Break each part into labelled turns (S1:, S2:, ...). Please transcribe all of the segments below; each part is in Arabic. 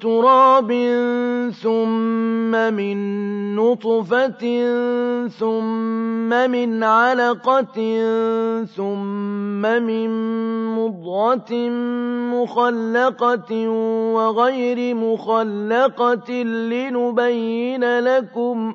S1: تراب ثم من نطفة ثم من علقة ثم من مضغة مخلقة وغير مخلقة لنبين لكم ۖ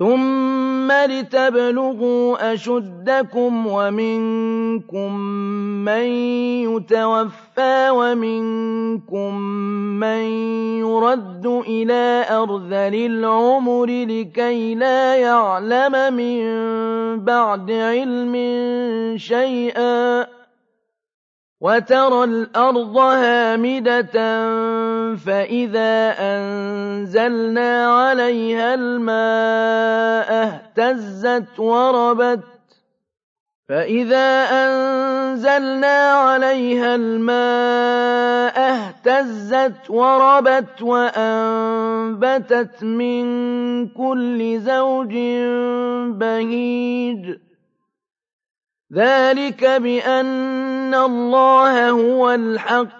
S1: ثم لتبلغوا أشدكم ومنكم من يتوفى ومنكم من يرد إلى أرذل العمر لكي لا يعلم من بعد علم شيئا وترى الأرض هامدة فإذا أنزلنا عليها الماء اهتزت وربت فإذا أنزلنا عليها الماء اهتزت وربت وأنبتت من كل زوج بهيج ذلك بأن الله هو الحق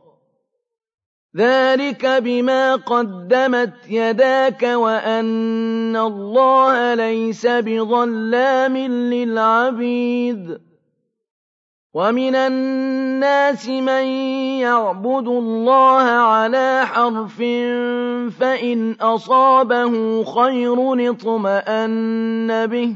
S1: ذلك بما قدمت يداك وأن الله ليس بظلام للعبيد ومن الناس من يعبد الله على حرف فإن أصابه خير اطْمَأَنَّ به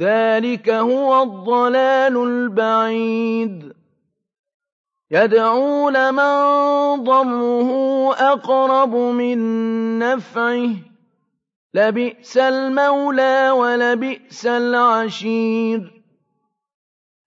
S1: ذلك هو الضلال البعيد يدعو لمن ضره أقرب من نفعه لبئس المولى ولبئس العشير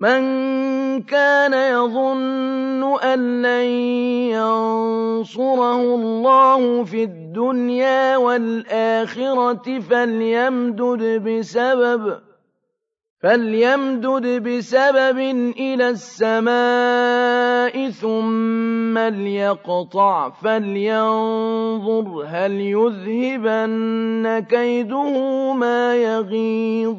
S1: من كان يظن أن لن ينصره الله في الدنيا والآخرة فليمدد بسبب فليمدد بسبب إلى السماء ثم ليقطع فلينظر هل يذهبن كيده ما يغيظ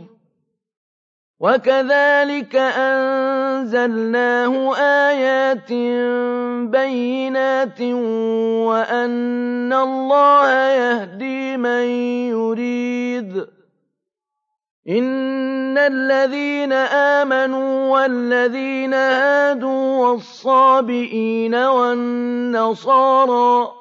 S1: وكذلك أنزلناه آيات بينات وأن الله يهدي من يريد إن الذين آمنوا والذين هادوا والصابئين والنصارى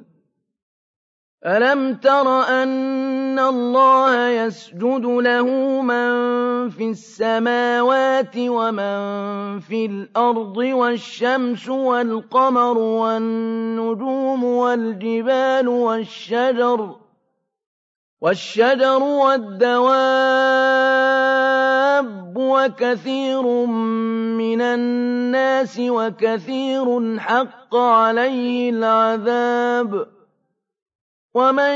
S1: ألم تر أن الله يسجد له من في السماوات ومن في الأرض والشمس والقمر والنجوم والجبال والشجر والشجر والدواب وكثير من الناس وكثير حق عليه العذاب ومن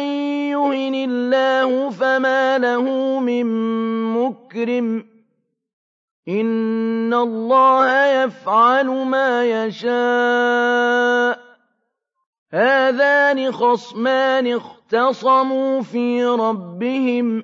S1: يهن الله فما له من مكرم إن الله يفعل ما يشاء هذان خصمان اختصموا في ربهم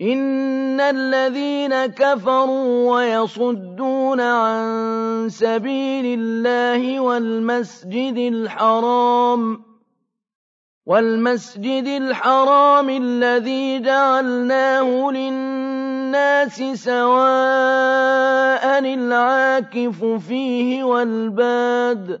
S1: إن الذين كفروا ويصدون عن سبيل الله والمسجد الحرام والمسجد الحرام الذي جعلناه للناس سواء العاكف فيه والباد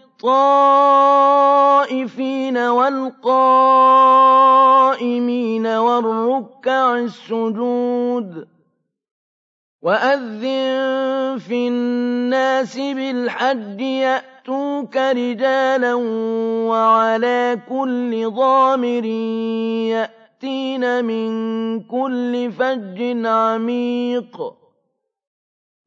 S1: الطائفين والقائمين والركع السجود وأذن في الناس بالحج يأتوك رجالا وعلى كل ضامر يأتين من كل فج عميق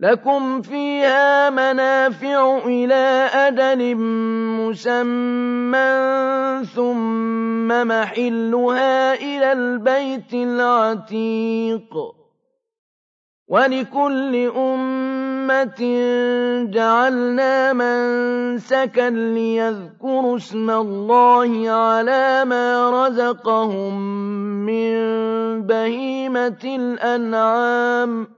S1: لكم فيها منافع إلى أدل مسمى ثم محلها إلى البيت العتيق ولكل أمة جعلنا منسكا ليذكروا اسم الله على ما رزقهم من بهيمة الأنعام ۖ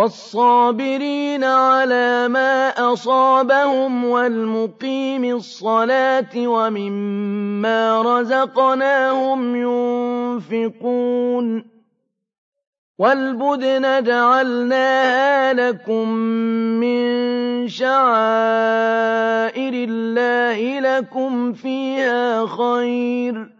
S1: والصابرين على ما أصابهم والمقيم الصلاة ومما رزقناهم ينفقون والبدن جعلناها لكم من شعائر الله لكم فيها خير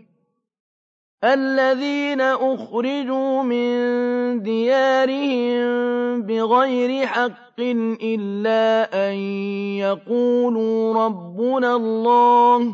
S1: الذين أخرجوا من ديارهم بغير حق إلا أن يقولوا ربنا الله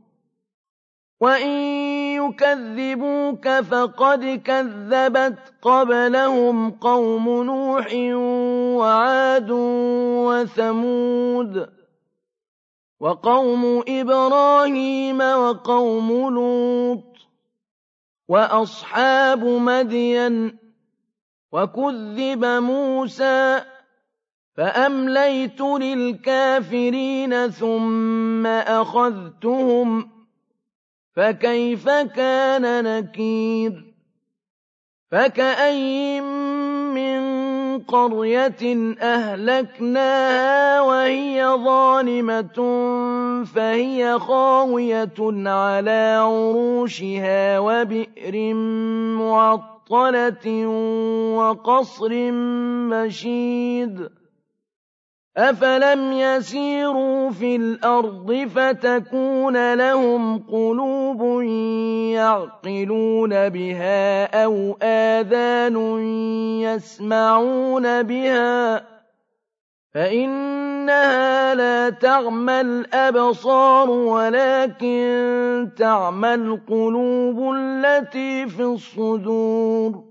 S1: وإن يكذبوك فقد كذبت قبلهم قوم نوح وعاد وثمود وقوم إبراهيم وقوم لوط وأصحاب مدين وكذب موسى فأمليت للكافرين ثم أخذتهم فكيف كان نكير فكأي من قرية أهلكناها وهي ظالمة فهي خاوية على عروشها وبئر معطلة وقصر مشيد أفلم يسيروا في الأرض فتكون لهم قلوب يعقلون بها أو آذان يسمعون بها فإنها لا تَعْمَى الأبصار ولكن تَعْمَى القلوب التي في الصدور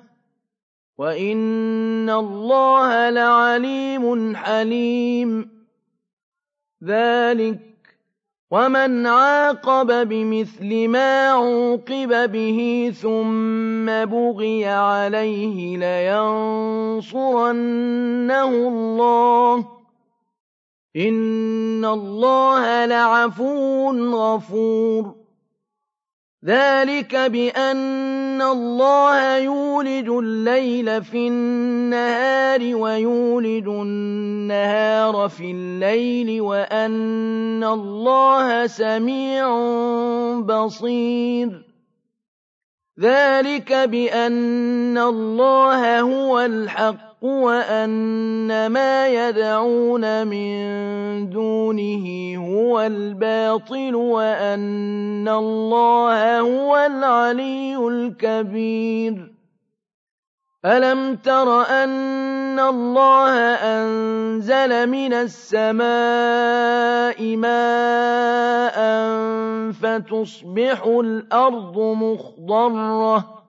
S1: وَإِنَّ اللَّهَ لَعَلِيمٌ حَلِيمٌ ذَلِكَ وَمَنْ عَاقَبَ بِمِثْلِ مَا عُوقِبَ بِهِ ثُمَّ بُغِيَ عَلَيْهِ لَيَنصُرَنَّهُ اللَّهُ ۗ إِنَّ اللَّهَ لَعَفُوٌّ غَفُورٌ ذلك بأن الله يولد الليل في النهار ويولد النهار في الليل وأن الله سميع بصير ذلك بأن الله هو الحق الحق وأن ما يدعون من دونه هو الباطل وأن الله هو العلي الكبير ألم تر أن الله أنزل من السماء ماء فتصبح الأرض مخضرة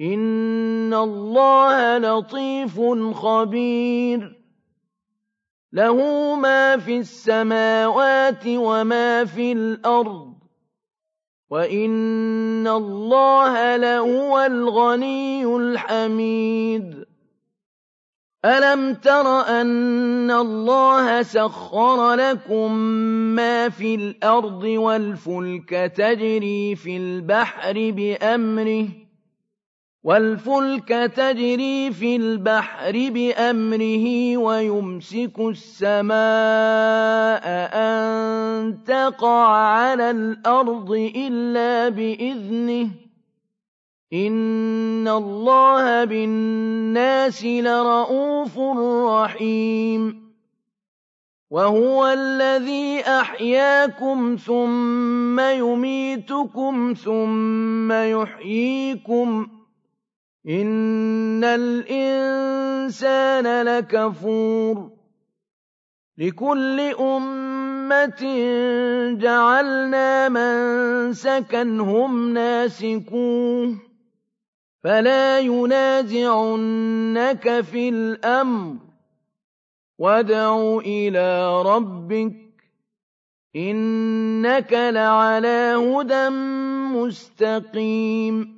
S1: إن الله لطيف خبير له ما في السماوات وما في الأرض وإن الله لهو الغني الحميد ألم تر أن الله سخر لكم ما في الأرض والفلك تجري في البحر بأمره والفلك تجري في البحر بأمره ويمسك السماء أن تقع على الأرض إلا بإذنه إن الله بالناس لرؤوف رحيم وهو الذي أحياكم ثم يميتكم ثم يحييكم إن الإنسان لكفور لكل أمة جعلنا من هم ناسكوه فلا ينازعنك في الأمر وادع إلى ربك إنك لعلى هدى مستقيم